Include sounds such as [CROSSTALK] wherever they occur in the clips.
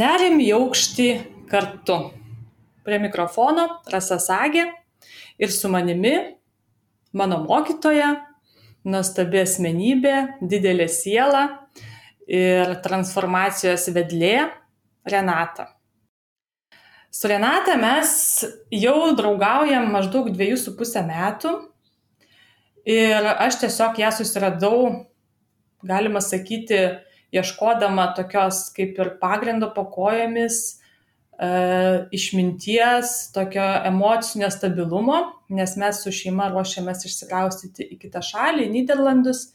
Nerim į aukštį kartu. Prie mikrofono Rasa Sagė ir su manimi mano mokytoja, nuostabi asmenybė, didelė siela ir transformacijos vedlė Renata. Su Renata mes jau draugaujam maždaug dviejų su pusę metų ir aš tiesiog ją susiradau, galima sakyti, ieškodama tokios kaip ir pagrindo po kojomis, e, išminties, tokio emocinio stabilumo, nes mes su šeima ruošiamės išsikraustyti į kitą šalį, į Niderlandus.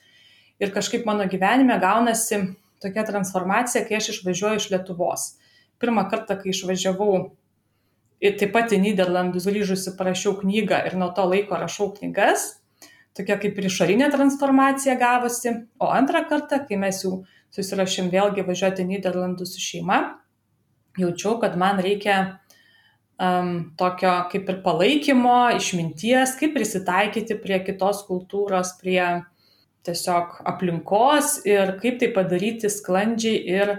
Ir kažkaip mano gyvenime gaunasi tokia transformacija, kai aš išvažiuoju iš Lietuvos. Pirmą kartą, kai išvažiavau ir taip pat į Niderlandus grįžusi parašiau knygą ir nuo to laiko rašau knygas, tokia kaip ir išorinė transformacija gavosi. O antrą kartą, kai mes jau susirašėm vėlgi važiuoti į Niderlandus su šeima, jaučiau, kad man reikia um, tokio kaip ir palaikymo, išminties, kaip prisitaikyti prie kitos kultūros, prie tiesiog aplinkos ir kaip tai padaryti sklandžiai ir,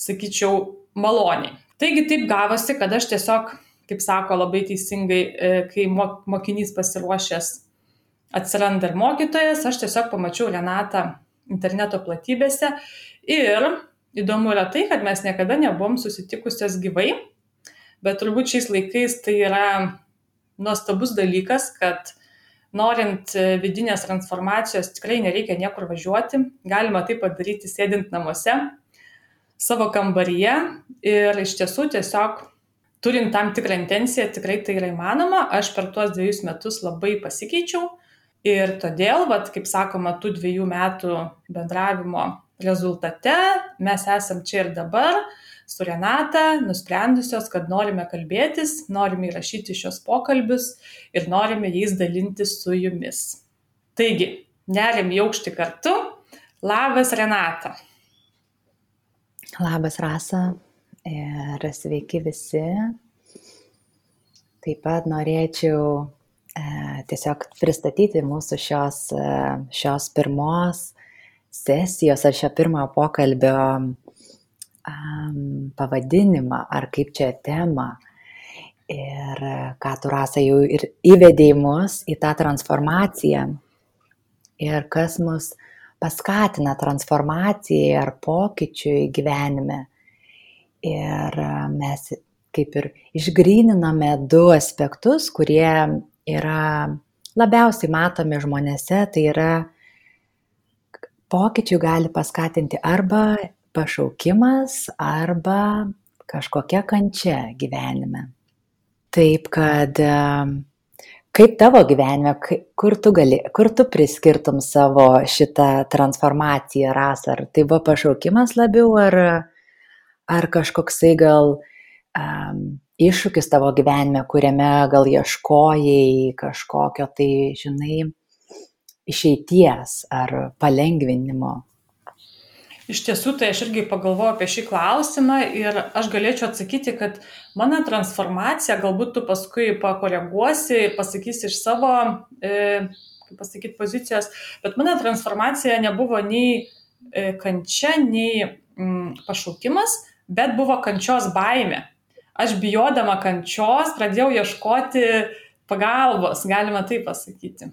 sakyčiau, maloniai. Taigi taip gavosi, kad aš tiesiog, kaip sako labai teisingai, e, kai mokinys pasiruošęs atsiranda ir mokytojas, aš tiesiog pamačiau Renatą interneto platybėse Ir įdomu yra tai, kad mes niekada nebuvom susitikusios gyvai, bet turbūt šiais laikais tai yra nuostabus dalykas, kad norint vidinės transformacijos tikrai nereikia niekur važiuoti, galima tai padaryti sėdint namuose, savo kambaryje ir iš tiesų tiesiog turint tam tikrą intenciją tikrai tai yra įmanoma. Aš per tuos dviejus metus labai pasikeičiau ir todėl, vat, kaip sakoma, tų dviejų metų bendravimo rezultate mes esam čia ir dabar su Renata, nusprendusios, kad norime kalbėtis, norime įrašyti šios pokalbius ir norime jais dalintis su jumis. Taigi, nerim į aukštį kartu. Labas Renata. Labas Rasa ir sveiki visi. Taip pat norėčiau tiesiog pristatyti mūsų šios, e, šios pirmos sesijos ar šio pirmojo pokalbio um, pavadinimą, ar kaip čia temą. Ir ką tu rasa jau ir įvedė mus į tą transformaciją. Ir kas mus paskatina transformacijai ar pokyčiui gyvenime. Ir mes kaip ir išgryniname du aspektus, kurie yra labiausiai matomi žmonėse, tai yra pokyčių gali paskatinti arba pašaukimas, arba kažkokia kančia gyvenime. Taip kad kaip tavo gyvenime, kur tu, gali, kur tu priskirtum savo šitą transformaciją rasą, ar tai buvo pašaukimas labiau, ar, ar kažkoksai gal um, iššūkis tavo gyvenime, kuriame gal ieškojai kažkokio tai, žinai, išeities ar palengvinimo? Iš tiesų, tai aš irgi pagalvoju apie šį klausimą ir aš galėčiau atsakyti, kad mano transformacija, galbūt tu paskui pakoreguosi ir pasakysi iš savo, e, kaip pasakyti, pozicijos, bet mano transformacija nebuvo nei e, kančia, nei mm, pašaukimas, bet buvo kančios baime. Aš bijodama kančios pradėjau ieškoti pagalbos, galima taip pasakyti.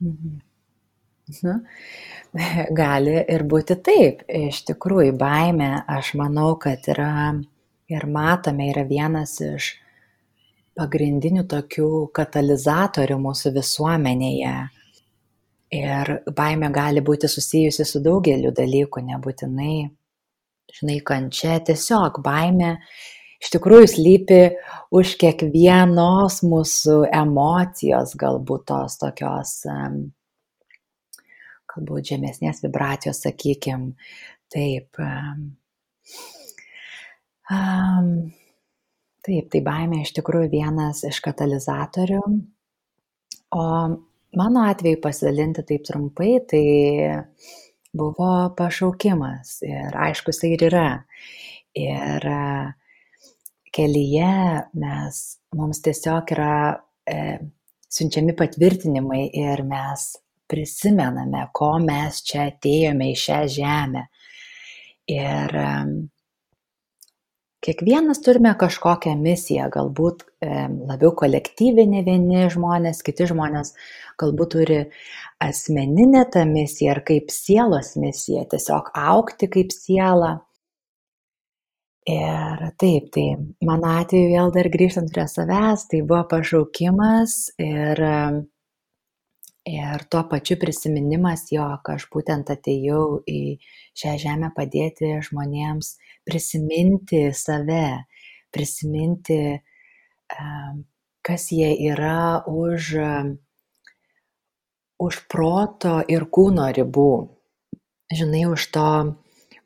Mhm. Na, gali ir būti taip. Iš tikrųjų, baime, aš manau, kad yra ir matome, yra vienas iš pagrindinių tokių katalizatorių mūsų visuomenėje. Ir baime gali būti susijusi su daugeliu dalykų, nebūtinai, žinai, kančia, tiesiog baime iš tikrųjų slypi už kiekvienos mūsų emocijos, galbūt tos tokios, galbūt žemesnės vibracijos, sakykim, taip. Um, taip, tai baimė iš tikrųjų vienas iš katalizatorių. O mano atveju pasidalinti taip trumpai, tai buvo pašaukimas ir aišku, jisai ir yra. Ir uh, kelyje mes, mums tiesiog yra e, siunčiami patvirtinimai ir mes prisimename, ko mes čia atėjome į šią žemę. Ir kiekvienas turime kažkokią misiją, galbūt e, labiau kolektyvinė vieni žmonės, kiti žmonės galbūt turi asmeninę tą misiją ar kaip sielos misiją, tiesiog aukti kaip siela. Ir taip, tai mano atveju vėl dar grįžtant prie savęs, tai buvo pašaukimas ir, ir tuo pačiu prisiminimas, jog aš būtent atėjau į šią žemę padėti žmonėms prisiminti save, prisiminti, kas jie yra už už proto ir kūno ribų, žinai, už to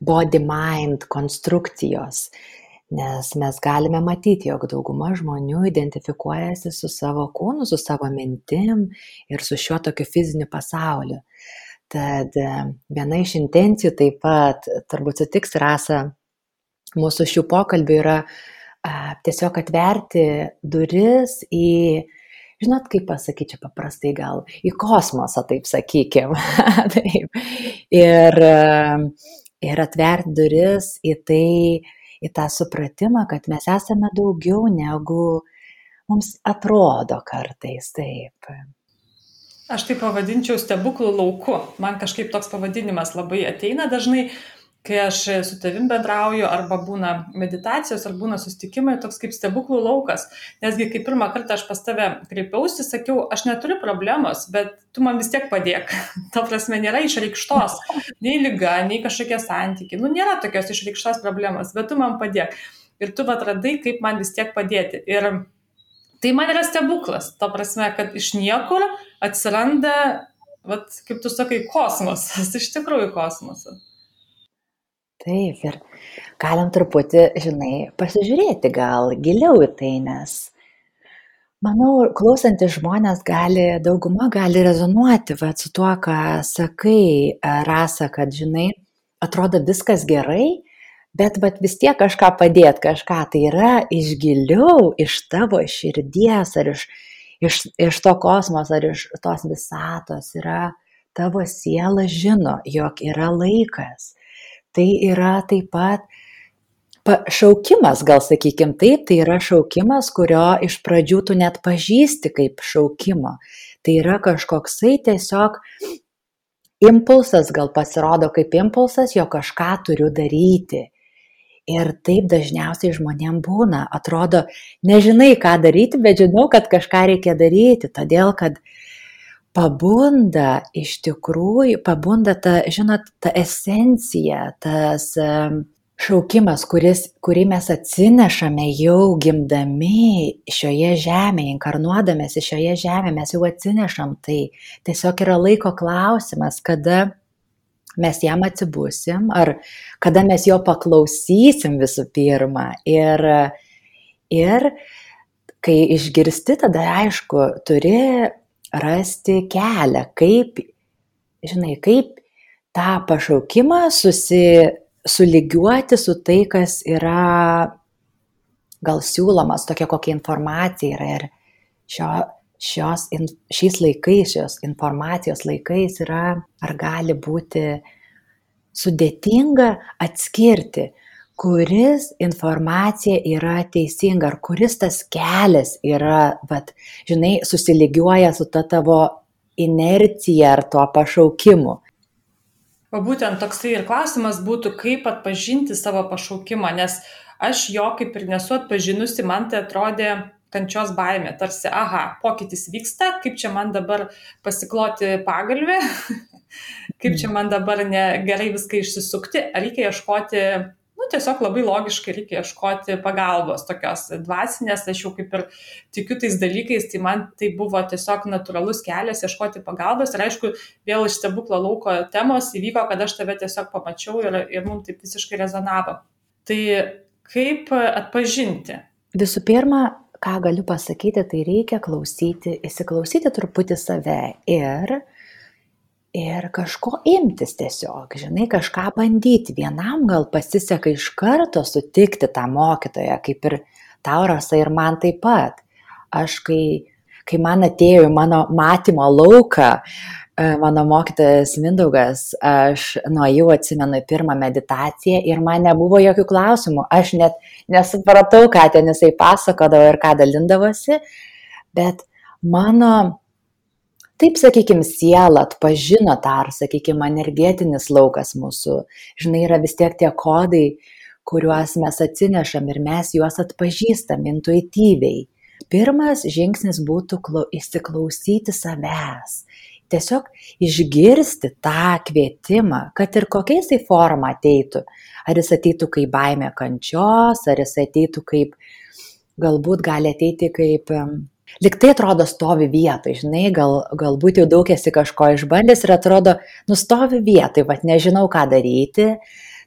body-mind konstrukcijos. Nes mes galime matyti, jog dauguma žmonių identifikuojasi su savo kūnu, su savo mintim ir su šiuo tokiu fiziniu pasauliu. Tad e, viena iš intencijų taip pat, turbūt sutiks rasa, mūsų šių pokalbių yra a, tiesiog atverti duris į žinot, kaip pasakyti čia paprastai gal, į kosmosą, taip sakykim. [LAUGHS] taip. Ir, ir atverti duris į tai, į tą supratimą, kad mes esame daugiau negu mums atrodo kartais taip. Aš tai pavadinčiau stebuklų lauku. Man kažkaip toks pavadinimas labai ateina dažnai, kai aš su tavim bendrauju arba būna meditacijos ar būna susitikimai toks kaip stebuklų laukas. Nesgi kai pirmą kartą aš pas tave kreipiausi sakiau aš neturiu problemos bet tu man vis tiek padėk. [LAUGHS] Ta prasme nėra išreikštos nei liga nei kažkokie santykiai. Nu nėra tokios išreikštos problemos bet tu man padėk. Ir tu vat radai kaip man vis tiek padėti. Ir tai man yra stebuklas. Ta prasme kad iš niekur atsiranda vat kaip tu sakai kosmosas. [LAUGHS] Iš tikrųjų kosmosas Taip, ir galim truputį, žinai, pasižiūrėti gal giliau į tai, nes manau, klausantis žmonės gali, dauguma gali rezonuoti va, su tuo, ką sakai, e, rasa, kad, žinai, atrodo viskas gerai, bet vat, vis tiek kažką padėt, kažką tai yra iš giliau, iš tavo širdies, ar iš, iš, iš to kosmos, ar iš tos visatos yra tavo siela žino, jog yra laikas tai yra taip pat šaukimas, gal sakykim taip, tai yra šaukimas, kurio iš pradžių tu net pažįsti kaip šaukimo. Tai yra kažkoksai tiesiog impulsas, gal pasirodo kaip impulsas, jo kažką turiu daryti. Ir taip dažniausiai žmonėm būna. Atrodo, nežinai, ką daryti, bet žinau, kad kažką reikia daryti, todėl kad pabunda iš tikrųjų, pabunda ta, žinot, ta esencija, tas šaukimas, kuris, kurį mes atsinešame jau gimdami šioje žemėje, inkarnuodamėsi šioje žemėje, mes jau atsinešam tai. Tiesiog yra laiko klausimas, kada mes jam atsibusim, ar kada mes jo paklausysim visų pirma. Ir, ir kai išgirsti, tada aišku, turi rasti kelią, kaip, žinai, kaip tą pašaukimą susi, sulygiuoti su tai, kas yra gal siūlomas, tokia kokia informacija yra. Ir šio, šios, šiais laikais, šios informacijos laikais yra, ar gali būti sudėtinga atskirti, kuris informacija yra teisinga, ar kuris tas kelias yra, vat, žinai, susilygiuoja su ta tavo inercija ar tuo pašaukimu. O būtent toksai ir klausimas būtų, kaip atpažinti savo pašaukimą, nes aš jo kaip ir nesu atpažinusi, man tai atrodė kančios baimė, tarsi, aha, pokytis vyksta, kaip čia man dabar pasikloti pagalbę, [LAUGHS] kaip čia man dabar ne, gerai viską išsisukti, reikia ieškoti nu tiesiog labai logiškai reikia ieškoti pagalbos tokios dvasinės, aš jau kaip ir tikiu tais dalykais, tai man tai buvo tiesiog natūralus kelias ieškoti pagalbos ir aišku, vėl iš stebuklo lauko temos įvyko, kad aš tave tiesiog pamačiau ir, ir mums taip visiškai rezonavo. Tai kaip atpažinti? Visų pirma, ką galiu pasakyti, tai reikia klausyti, įsiklausyti truputį save ir ir kažko imtis tiesiog, žinai, kažką bandyti. Vienam gal pasiseka iš karto sutikti tą mokytoją, kaip ir tau rasa ir man taip pat. Aš kai, kai man atėjo į mano matymo lauką, mano mokytojas Mindaugas, aš nuo jau atsimenu pirmą meditaciją ir man nebuvo jokių klausimų. Aš net nesupratau, ką ten jisai pasakodavo ir ką dalindavosi, bet mano, taip sakykime, siela atpažino tą, ar sakykime, energetinis laukas mūsų. Žinai, yra vis tiek tie kodai, kuriuos mes atsinešam ir mes juos atpažįstam intuityviai. Pirmas žingsnis būtų įsiklausyti savęs tiesiog išgirsti tą kvietimą, kad ir kokiais tai forma ateitų. Ar jis ateitų kaip baimė kančios, ar jis ateitų kaip, galbūt gali ateiti kaip, liktai atrodo stovi vietoj, žinai, gal, galbūt jau daug esi kažko išbandęs ir atrodo, nustovi vietoj, vad nežinau ką daryti.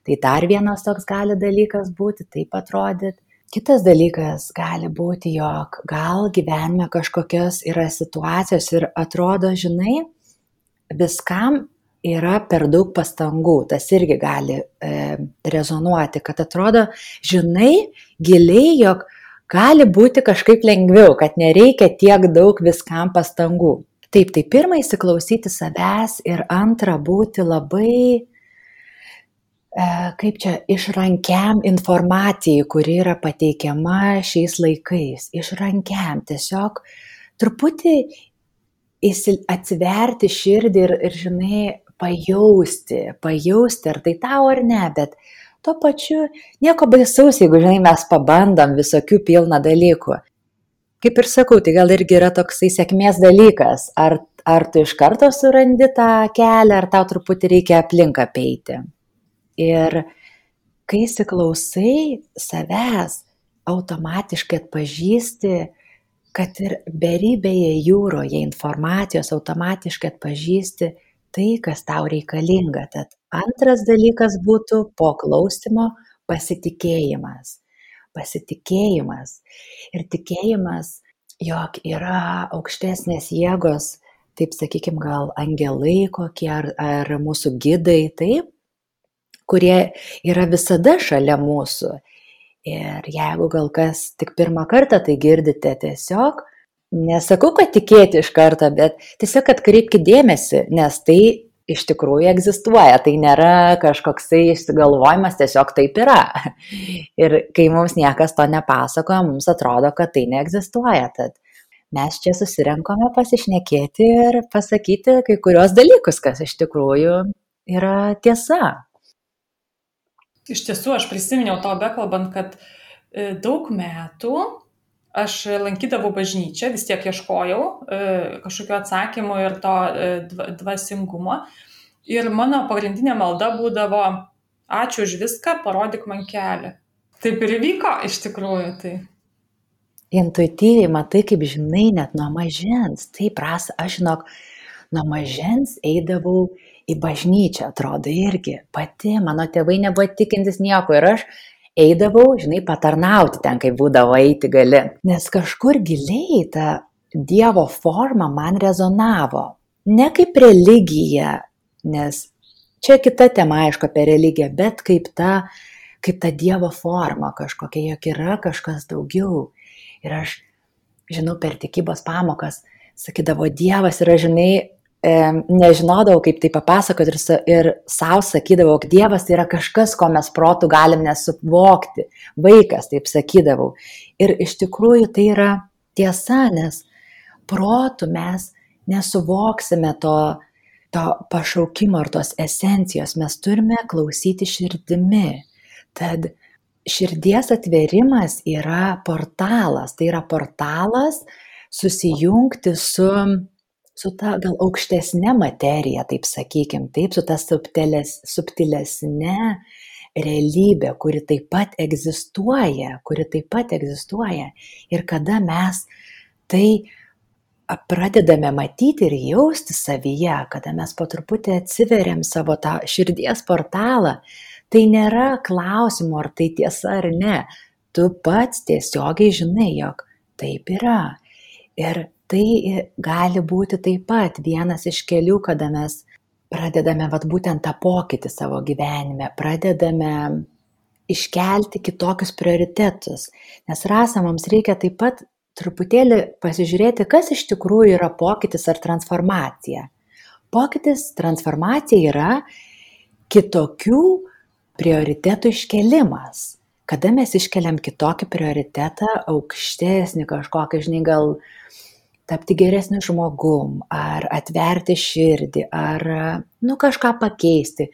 Tai dar vienas toks gali dalykas būti, taip atrodyti. Kitas dalykas gali būti, jog gal gyvenime kažkokios yra situacijos ir atrodo, žinai, viskam yra per daug pastangų, tas irgi gali e, rezonuoti, kad atrodo, žinai giliai, jog gali būti kažkaip lengviau, kad nereikia tiek daug viskam pastangų. Taip, tai pirmą įsiklausyti savęs ir antra būti labai, e, kaip čia, išrankiam informacijai, kuri yra pateikiama šiais laikais. Išrankiam, tiesiog truputį atsiverti širdį ir, ir, žinai, pajausti, pajausti, ar tai tau ar ne, bet tuo pačiu nieko baisaus, jeigu, žinai, mes pabandom visokių pilną dalykų. Kaip ir sakau, tai gal irgi yra toksai sėkmės dalykas, ar, ar tu iš karto surandi tą kelią, ar tau truputį reikia aplinką peiti. Ir kai įsiklausai savęs, automatiškai atpažįsti, kad ir beribėje jūroje informacijos automatiškai atpažįsti tai, kas tau reikalinga. Tad antras dalykas būtų po klausimo pasitikėjimas. Pasitikėjimas ir tikėjimas, jog yra aukštesnės jėgos, taip sakykime, gal angelai kokie ar, ar mūsų gidai, taip, kurie yra visada šalia mūsų Ir jeigu gal kas tik pirmą kartą tai girdite tiesiog, nesakau, kad tikėti iš karto, bet tiesiog atkreipkite dėmesį, nes tai iš tikrųjų egzistuoja, tai nėra kažkoksai išsigalvojimas, tiesiog taip yra. [LAUGHS] Ir kai mums niekas to nepasakoja, mums atrodo, kad tai neegzistuoja. Tad mes čia susirenkame pasišnekėti ir pasakyti kai kurios dalykus, kas iš tikrųjų yra tiesa. Iš tiesų, aš prisiminiau to bekalbant, kad e, daug metų aš lankydavau bažnyčią, vis tiek ieškojau e, kažkokio atsakymo ir to e, dvasingumo. Ir mano pagrindinė malda būdavo, ačiū už viską, parodyk man kelią. Taip ir įvyko iš tikrųjų. Tai. Intuityviai matai, kaip žinai, net nuo mažens. Taip, ras, aš žinok, nuo mažens eidavau į bažnyčią, atrodo irgi. Pati, mano tėvai nebuvo tikintis nieko ir aš eidavau, žinai, patarnauti ten, kai būdavo eiti gali. Nes kažkur giliai ta Dievo forma man rezonavo. Ne kaip religija, nes čia kita tema, aišku, apie religiją, bet kaip ta, kaip ta Dievo forma kažkokia, jog yra kažkas daugiau. Ir aš, žinau, per tikybos pamokas sakydavo, Dievas yra, žinai, nežinodavau, kaip tai papasakoti ir, ir savo sakydavau, kad Dievas tai yra kažkas, ko mes protų galim nesuvokti. Vaikas, taip sakydavau. Ir iš tikrųjų tai yra tiesa, nes protų mes nesuvoksime to, to pašaukimo ar tos esencijos. Mes turime klausyti širdimi. Tad širdies atverimas yra portalas. Tai yra portalas susijungti su su ta gal aukštesne materija, taip sakykim, taip, su ta subtilės, subtilesne realybė, kuri taip pat egzistuoja, kuri taip pat egzistuoja. Ir kada mes tai pradedame matyti ir jausti savyje, kada mes po truputį atsiveriam savo tą širdies portalą, tai nėra klausimo, ar tai tiesa ar ne. Tu pats tiesiogiai žinai, jog taip yra. Ir tai gali būti taip pat vienas iš kelių, kada mes pradedame vat, būtent tą pokytį savo gyvenime, pradedame iškelti kitokius prioritetus. Nes rasa mums reikia taip pat truputėlį pasižiūrėti, kas iš tikrųjų yra pokytis ar transformacija. Pokytis, transformacija yra kitokių prioritetų iškelimas. Kada mes iškeliam kitokį prioritetą, aukštesnį kažkokį, žinai, gal tapti geresniu žmogum, ar atverti širdį, ar, nu, kažką pakeisti,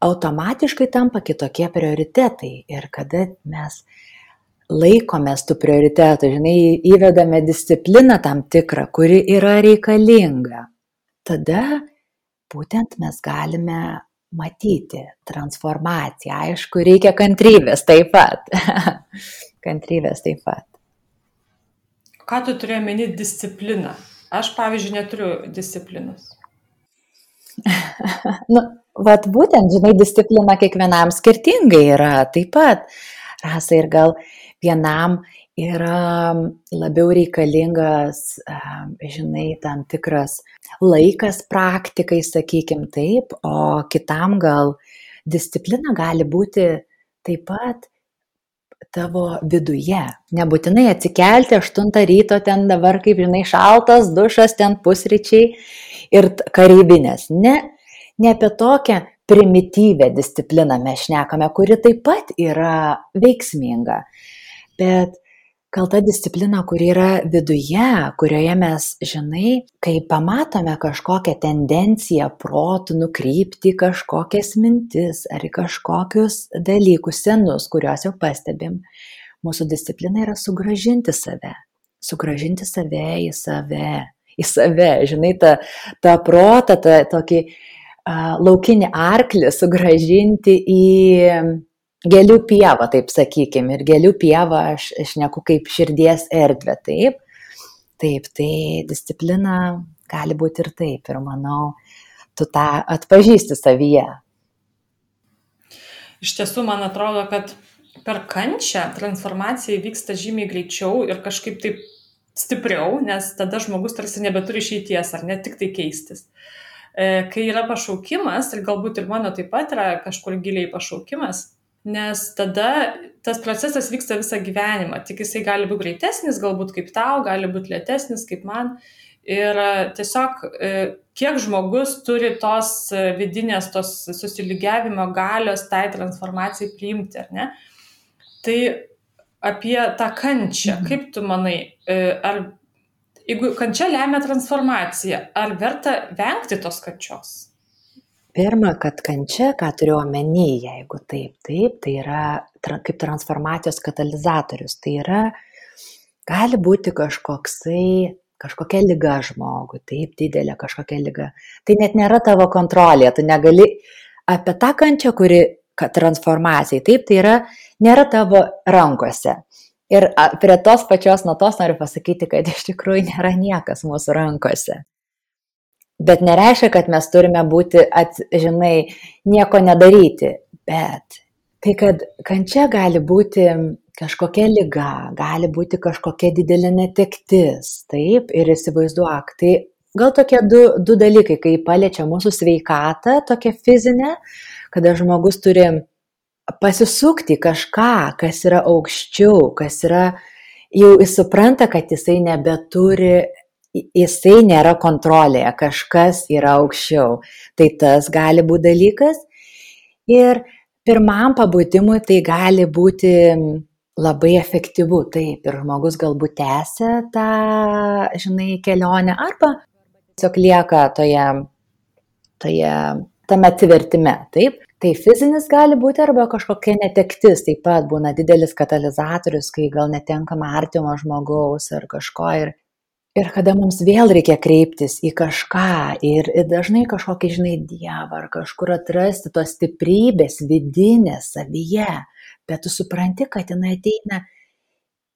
automatiškai tampa kitokie prioritetai. Ir kada mes laikomės tų prioritetų, žinai, įvedame discipliną tam tikrą, kuri yra reikalinga, tada būtent mes galime matyti transformaciją. Aišku, reikia kantrybės taip pat. [LAUGHS] kantrybės taip pat. Ką tu turėjai meni discipliną? Aš, pavyzdžiui, neturiu disciplinos. [LAUGHS] nu, vat būtent, žinai, disciplina kiekvienam skirtingai yra taip pat. Rasa ir gal vienam yra labiau reikalingas, žinai, tam tikras laikas praktikai, sakykim taip, o kitam gal disciplina gali būti taip pat tavo viduje. Nebūtinai atsikelti 8 ryto ten dabar, kaip žinai, šaltas dušas, ten pusryčiai ir kareibinės. Ne, ne apie tokią primityvę discipliną mes šnekame, kuri taip pat yra veiksminga. Bet gal ta disciplina, kuri yra viduje, kurioje mes, žinai, kai pamatome kažkokią tendenciją protų nukrypti kažkokias mintis ar kažkokius dalykus senus, kuriuos jau pastebim, mūsų disciplina yra sugražinti save, sugražinti save į save, į save, žinai, tą, tą protą, tą tokį uh, laukinį arklį sugražinti į gėlių pieva, taip sakykime, ir gėlių pieva aš šneku kaip širdies erdvė, taip. Taip, tai disciplina gali būti ir taip, ir manau, tu tą atpažįsti savyje. Iš tiesų, man atrodo, kad per kančią transformacija vyksta žymiai greičiau ir kažkaip taip stipriau, nes tada žmogus tarsi nebeturi išeities ar ne tik tai keistis. E, kai yra pašaukimas, ir galbūt ir mano taip pat yra kažkur giliai pašaukimas, nes tada tas procesas vyksta visą gyvenimą. Tik jisai gali būti greitesnis, galbūt kaip tau, gali būti lėtesnis kaip man. Ir e, tiesiog, e, kiek žmogus turi tos e, vidinės, tos susilygiavimo galios tai transformacijai priimti, ar ne? Tai apie tą kančią, mhm. kaip tu manai, ar jeigu kančia lemia transformaciją, ar verta vengti tos kančios? Pirma, kad kančia, ką turiu omeny, jeigu taip, taip, tai yra kaip transformacijos katalizatorius. Tai yra, gali būti kažkoksai, kažkokia lyga žmogui, taip, didelė kažkokia lyga. Tai net nėra tavo kontrolė, tu negali apie tą kančią, kuri transformacijai, taip, tai yra, nėra tavo rankose. Ir prie tos pačios natos noriu pasakyti, kad iš tikrųjų nėra niekas mūsų rankose. Bet nereiškia, kad mes turime būti, at, žinai, nieko nedaryti. Bet tai, kad kančia gali būti kažkokia lyga, gali būti kažkokia didelė netektis. Taip, ir įsivaizduok. Tai gal tokie du, du dalykai, kai paliečia mūsų sveikatą, tokia fizinė, kada žmogus turi pasisukti kažką, kas yra aukščiau, kas yra, jau jis supranta, kad jisai nebeturi jisai nėra kontrolėje, kažkas yra aukščiau. Tai tas gali būti dalykas. Ir pirmam pabūtimui tai gali būti labai efektyvu. Taip, ir žmogus galbūt tęsia tą, žinai, kelionę arba tiesiog lieka toje, toje, tame atsivertime. Taip, tai fizinis gali būti arba kažkokia netektis, taip pat būna didelis katalizatorius, kai gal netenkama artimo žmogaus ar kažko ir ir kada mums vėl reikia kreiptis į kažką ir, ir dažnai kažkokį, žinai, dievą ar kažkur atrasti tos stiprybės vidinės savyje, bet tu supranti, kad jinai ateina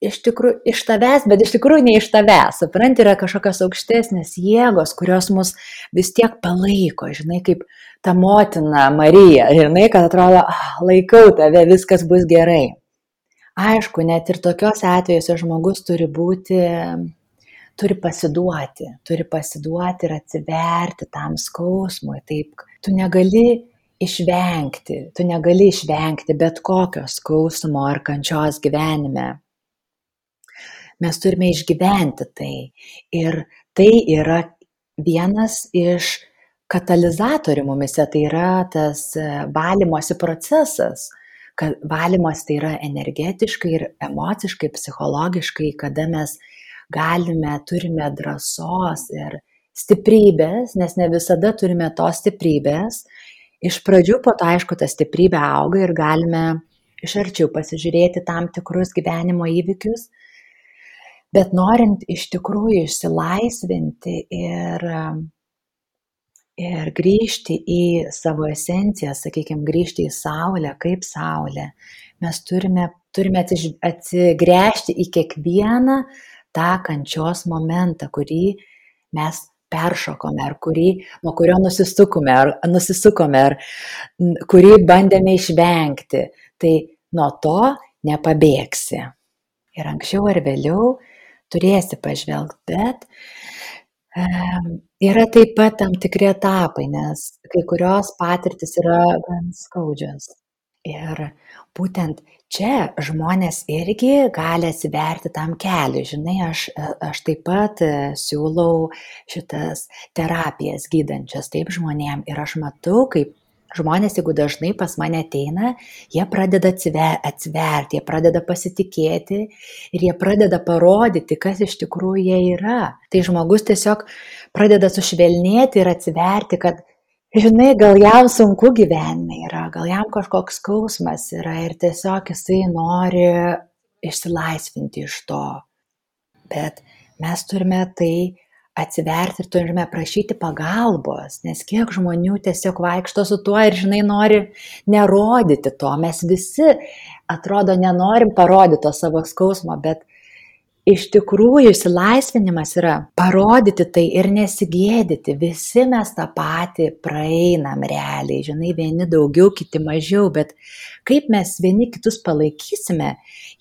iš tikrųjų iš tavęs, bet iš tikrųjų ne iš tavęs. Supranti, yra kažkokios aukštesnės jėgos, kurios mus vis tiek palaiko, žinai, kaip ta motina Marija, žinai, kad atrodo, ah, laikau tave, viskas bus gerai. Aišku, net ir tokiuose atvejuose žmogus turi būti turi pasiduoti, turi pasiduoti ir atsiverti tam skausmui. Taip, tu negali išvengti, tu negali išvengti bet kokio skausmo ar kančios gyvenime. Mes turime išgyventi tai. Ir tai yra vienas iš katalizatorių mumise, tai yra tas e, valymosi procesas, kad valymas tai yra energetiškai ir emociškai, psichologiškai, kada mes galime, turime drąsos ir stiprybės, nes ne visada turime tos stiprybės. Iš pradžių po to, aišku, ta stiprybė auga ir galime iš arčiau pasižiūrėti tam tikrus gyvenimo įvykius, bet norint iš tikrųjų išsilaisvinti ir, ir grįžti į savo esenciją, sakykime, grįžti į Saulę, kaip Saulė, mes turime, turime atsigręžti į kiekvieną tą kančios momentą, kurį mes peršokome, ar kurį, nuo kurio nusisukome, ar, nusisukome, ar kurį bandėme išvengti. Tai nuo to nepabėgsi. Ir anksčiau ar vėliau turėsi pažvelgti, bet e, yra taip pat tam tikri etapai, nes kai kurios patirtis yra gan skaudžios. Ir būtent čia žmonės irgi gali atsiverti tam keliui. Žinai, aš, aš taip pat e, siūlau šitas terapijas gydančias taip žmonėm ir aš matau, kaip žmonės, jeigu dažnai pas mane ateina, jie pradeda atsiver, atsiverti, jie pradeda pasitikėti ir jie pradeda parodyti, kas iš tikrųjų jie yra. Tai žmogus tiesiog pradeda sušvelnėti ir atsiverti, kad žinai, gal jam sunku gyvenime yra, gal jam kažkoks skausmas yra ir tiesiog jisai nori išsilaisvinti iš to. Bet mes turime tai atsiverti ir turime prašyti pagalbos, nes kiek žmonių tiesiog vaikšto su tuo ir, žinai, nori nerodyti to. Mes visi, atrodo, nenorim parodyti to savo skausmo, bet iš tikrųjų išsilaisvinimas yra parodyti tai ir nesigėdyti. Visi mes tą patį praeinam realiai, žinai, vieni daugiau, kiti mažiau, bet kaip mes vieni kitus palaikysime,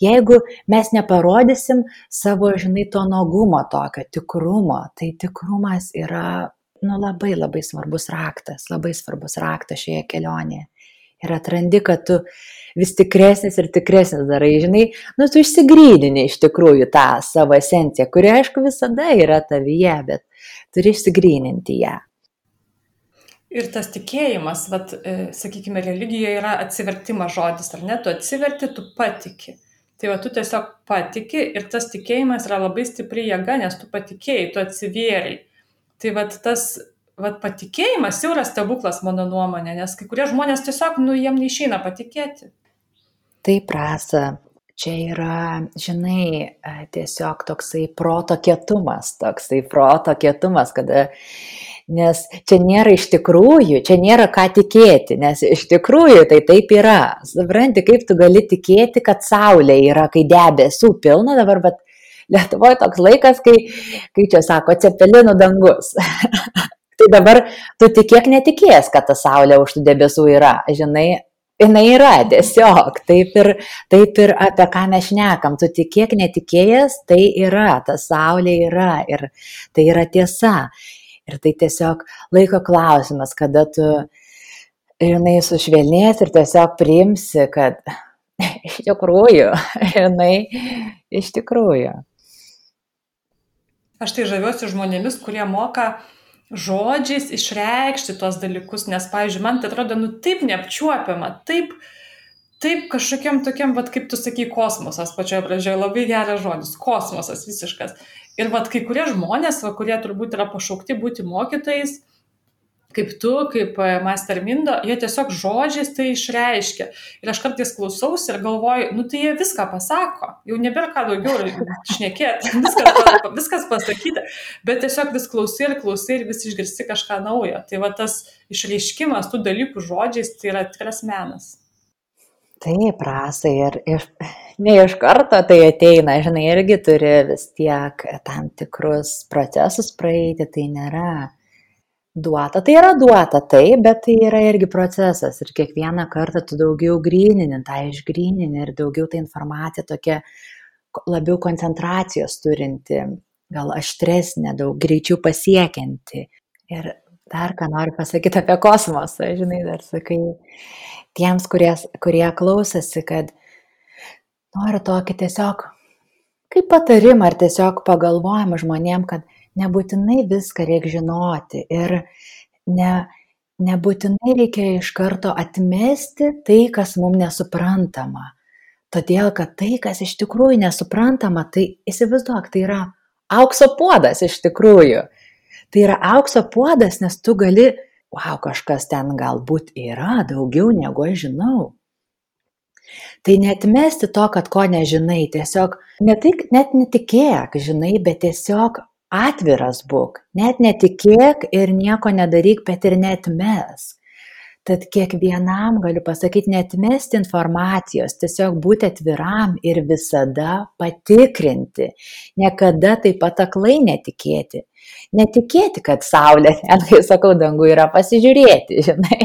jeigu mes neparodysim savo, žinai, to nuogumo tokio tikrumo, tai tikrumas yra, nu, labai labai svarbus raktas, labai svarbus raktas šioje kelionėje. Ir atrandi, kad tu vis tikresnis ir tikresnis darai, žinai, nu tu išsigrydini iš tikrųjų tą savo esenciją, kuri aišku visada yra tavyje, bet turi išsigryninti ją. Ir tas tikėjimas, vat, e, sakykime, religijoje yra atsivertimas žodis, ar ne, tu atsiverti, tu patiki. Tai va, tu tiesiog patiki ir tas tikėjimas yra labai stipri jėga, nes tu patikėjai, tu atsivėrai. Tai va, tas vat patikėjimas jau yra stebuklas mano nuomonė, nes kai kurie žmonės tiesiog, nu, jiem neišeina patikėti. Taip, rasa, čia yra, žinai, tiesiog toksai proto kietumas, toksai proto kietumas, kada nes čia nėra iš tikrųjų, čia nėra ką tikėti, nes iš tikrųjų tai taip yra. Supranti, kaip tu gali tikėti, kad Saulė yra, kai debesų pilna dabar, bet Lietuvoje toks laikas, kai, kai čia sako, cepelinų dangus. [LAUGHS] tai dabar tu tikėk netikės, kad ta Saulė už tų debesų yra, žinai, jinai yra tiesiog, taip ir, taip ir apie ką mes šnekam, tu tikėk netikėjęs, tai yra, ta saulė yra. Ir tai yra tiesa. Ir tai tiesiog laiko klausimas, kada tu, jinai sušvelnės ir tiesiog priimsi, kad [LAUGHS] iš tikrųjų, jinai iš tikrųjų. Aš tai žaviuosi žmonėmis, kurie moka žodžiais išreikšti tuos dalykus, nes, pavyzdžiui, man tai atrodo, nu taip neapčiuopiama, taip, taip kažkokiam tokiam, vad kaip tu sakai, kosmosas, pačioje pradžioje labai geras žodis, kosmosas visiškas. Ir vad kai kurie žmonės, va, kurie turbūt yra pašaukti būti mokytojais, kaip tu, kaip e, Master Mindo, jie tiesiog žodžiais tai išreiškia. Ir aš kartais klausausi ir galvoju, nu tai jie viską pasako, jau nebėra ką daugiau šnekėti, [LAUGHS] viskas, viskas pasakyta, bet tiesiog vis klausai ir klausai ir vis išgirsti kažką naujo. Tai va tas išreiškimas tų dalykų žodžiais tai yra tikras menas. Taip, prasai ir, ir ne iš karto tai ateina, žinai, irgi turi vis tiek tam tikrus procesus praeiti, tai nėra duota. Tai yra duota, taip, bet tai yra irgi procesas ir kiekvieną kartą tu daugiau grynini, tą išgrynini ir daugiau ta informacija tokia labiau koncentracijos turinti, gal aštresnė, daug greičiau pasiekianti. Ir dar ką noriu pasakyti apie kosmosą, žinai, dar sakai tiems, kurie, kurie klausosi, kad noriu tokį tiesiog kaip patarimą ar tiesiog pagalvojimą žmonėm, kad nebūtinai viską reikia žinoti. Ir ne, nebūtinai reikia iš karto atmesti tai, kas mums nesuprantama. Todėl, kad tai, kas iš tikrųjų nesuprantama, tai įsivaizduok, tai yra aukso puodas iš tikrųjų. Tai yra aukso puodas, nes tu gali, wow, kažkas ten galbūt yra daugiau negu aš žinau. Tai netmesti to, kad ko nežinai, tiesiog ne tik, net netikėk, žinai, bet tiesiog atviras būk, net netikėk ir nieko nedaryk, bet ir netmesk. Tad kiekvienam galiu pasakyti, netmesti informacijos, tiesiog būti atviram ir visada patikrinti. Niekada taip pat aklai netikėti. Netikėti, kad saulė, [LAUGHS] ten, kai sakau, dangų yra pasižiūrėti, [LAUGHS] žinai.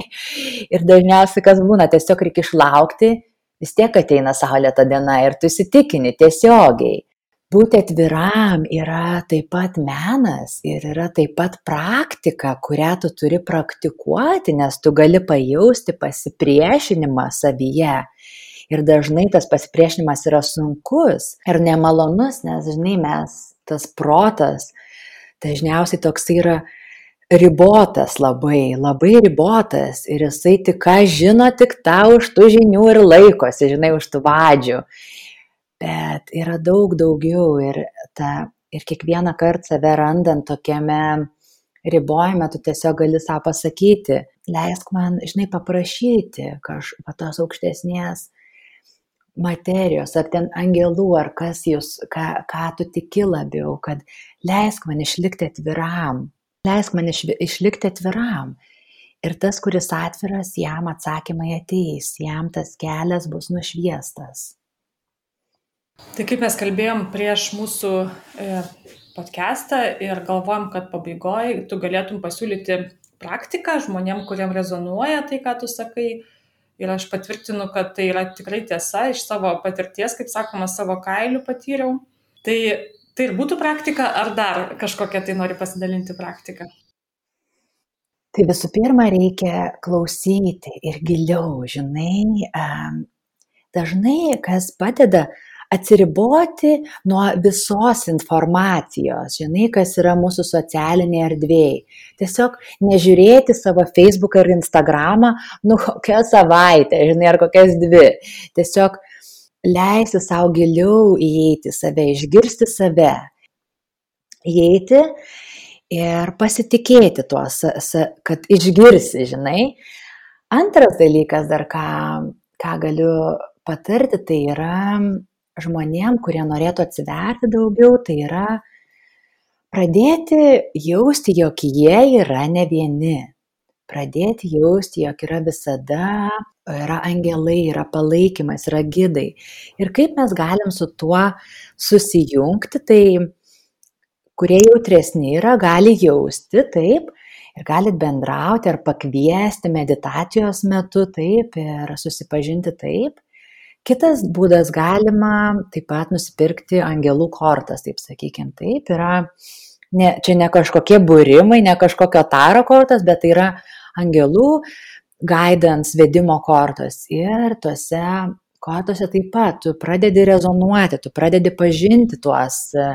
Ir dažniausiai kas būna, tiesiog reikia išlaukti, vis tiek ateina saulėta diena ir tu įsitikini tiesiogiai būti atviram yra taip pat menas ir yra taip pat praktika, kurią tu turi praktikuoti, nes tu gali pajausti pasipriešinimą savyje. Ir dažnai tas pasipriešinimas yra sunkus ir nemalonus, nes, žinai, mes, tas protas, dažniausiai toks yra ribotas labai, labai ribotas ir jisai tik ką žino, tik tą už tų žinių ir laikosi, žinai, už tų vadžių bet yra daug daugiau ir, ta, ir kiekvieną kartą save randant tokiame ribojime, tu tiesiog gali savo pasakyti, leisk man, žinai, paprašyti kažkokios tos aukštesnės materijos, ar ten angelų, ar kas jūs, ką, ką tu tiki labiau, kad leisk man išlikti atviram, leisk man iš, išlikti atviram. Ir tas, kuris atviras, jam atsakymai ateis, jam tas kelias bus nušviestas. Tai kaip mes kalbėjom prieš mūsų e, podcastą ir galvojom, kad pabaigoje tu galėtum pasiūlyti praktiką žmonėm, kuriem rezonuoja tai, ką tu sakai. Ir aš patvirtinu, kad tai yra tikrai tiesa iš savo patirties, kaip sakoma, savo kailių patyriau. Tai, tai ir būtų praktika, ar dar kažkokią tai nori pasidalinti praktiką? Tai visų pirma, reikia klausyti ir giliau, žinai, dažnai kas padeda atsiriboti nuo visos informacijos, žinai, kas yra mūsų socialinėje erdvėje. Tiesiog nežiūrėti savo Facebook ar Instagramą, nu kokią savaitę, žinai, ar kokias dvi. Tiesiog leisti savo giliau įeiti save, išgirsti save, įeiti ir pasitikėti tuo, kad išgirsi, žinai. Antras dalykas dar, ką, ką galiu patarti, tai yra žmonėm, kurie norėtų atsiverti daugiau, tai yra pradėti jausti, jog jie yra ne vieni. Pradėti jausti, jog yra visada, yra angelai, yra palaikymas, yra gidai. Ir kaip mes galim su tuo susijungti, tai kurie jautresni yra, gali jausti taip ir galit bendrauti ar pakviesti meditacijos metu taip ir susipažinti taip. Kitas būdas galima taip pat nusipirkti angelų kortas, taip sakykime. Taip yra, ne, čia ne kažkokie būrimai, ne kažkokio taro kortas, bet tai yra angelų guidance vedimo kortos. Ir tuose kortose taip pat tu pradedi rezonuoti, tu pradedi pažinti tuos e,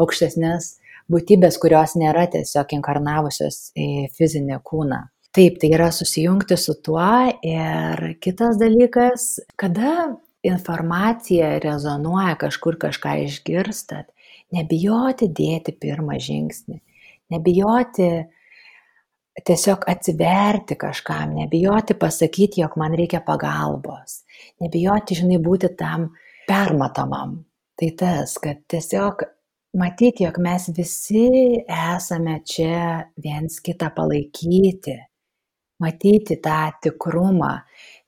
aukštesnės būtybės, kurios nėra tiesiog inkarnavusios į fizinį kūną. Taip, tai yra susijungti su tuo ir kitas dalykas, kada informacija rezonuoja, kažkur kažką išgirstat, nebijoti dėti pirmą žingsnį, nebijoti tiesiog atsiverti kažkam, nebijoti pasakyti, jog man reikia pagalbos, nebijoti, žinai, būti tam permatomam. Tai tas, kad tiesiog matyti, jog mes visi esame čia viens kitą palaikyti, matyti tą tikrumą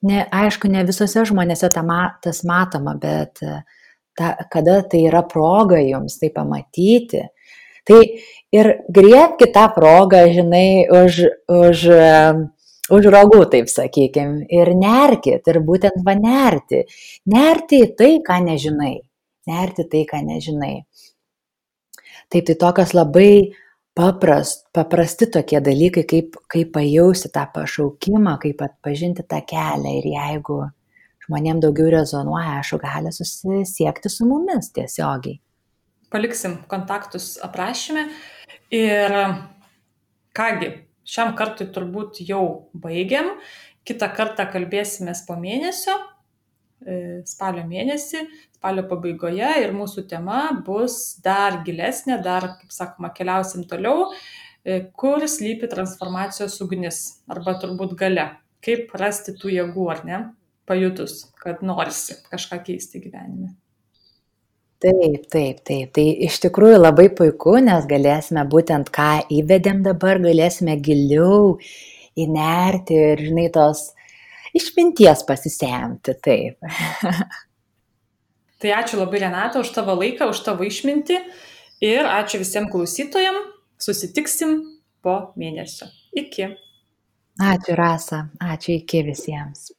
ne, aišku, ne visose žmonėse ta, tas matoma, bet e, ta, kada tai yra proga jums tai pamatyti, tai ir griebki tą progą, žinai, už, už, e, už rogų, taip sakykime, ir nerkit, ir būtent va nerti. Nerti į tai, ką nežinai. Nerti tai, ką nežinai. Taip, tai tokios labai paprast, paprasti tokie dalykai, kaip, kaip pajausti tą pašaukimą, kaip atpažinti tą kelią ir jeigu žmonėm daugiau rezonuoja, aišku, gali susisiekti su mumis tiesiogiai. Paliksim kontaktus aprašymę ir kągi, šiam kartui turbūt jau baigiam. Kitą kartą kalbėsime po mėnesio, spalio mėnesį, spalio pabaigoje ir mūsų tema bus dar gilesnė, dar, kaip sakoma, keliausim toliau, e, kur slypi transformacijos ugnis arba turbūt gale. Kaip rasti tų jėgų, ar ne, pajutus, kad norisi kažką keisti gyvenime. Taip, taip, taip. Tai iš tikrųjų labai puiku, nes galėsime būtent ką įvedėm dabar, galėsime giliau įnerti ir, žinai, tos išminties pasisemti. Taip. tai ačiū labai Renata už tavo laiką, už tavo išmintį ir ačiū visiems klausytojams. Susitiksim po mėnesio. Iki. Ačiū Rasa, ačiū iki visiems.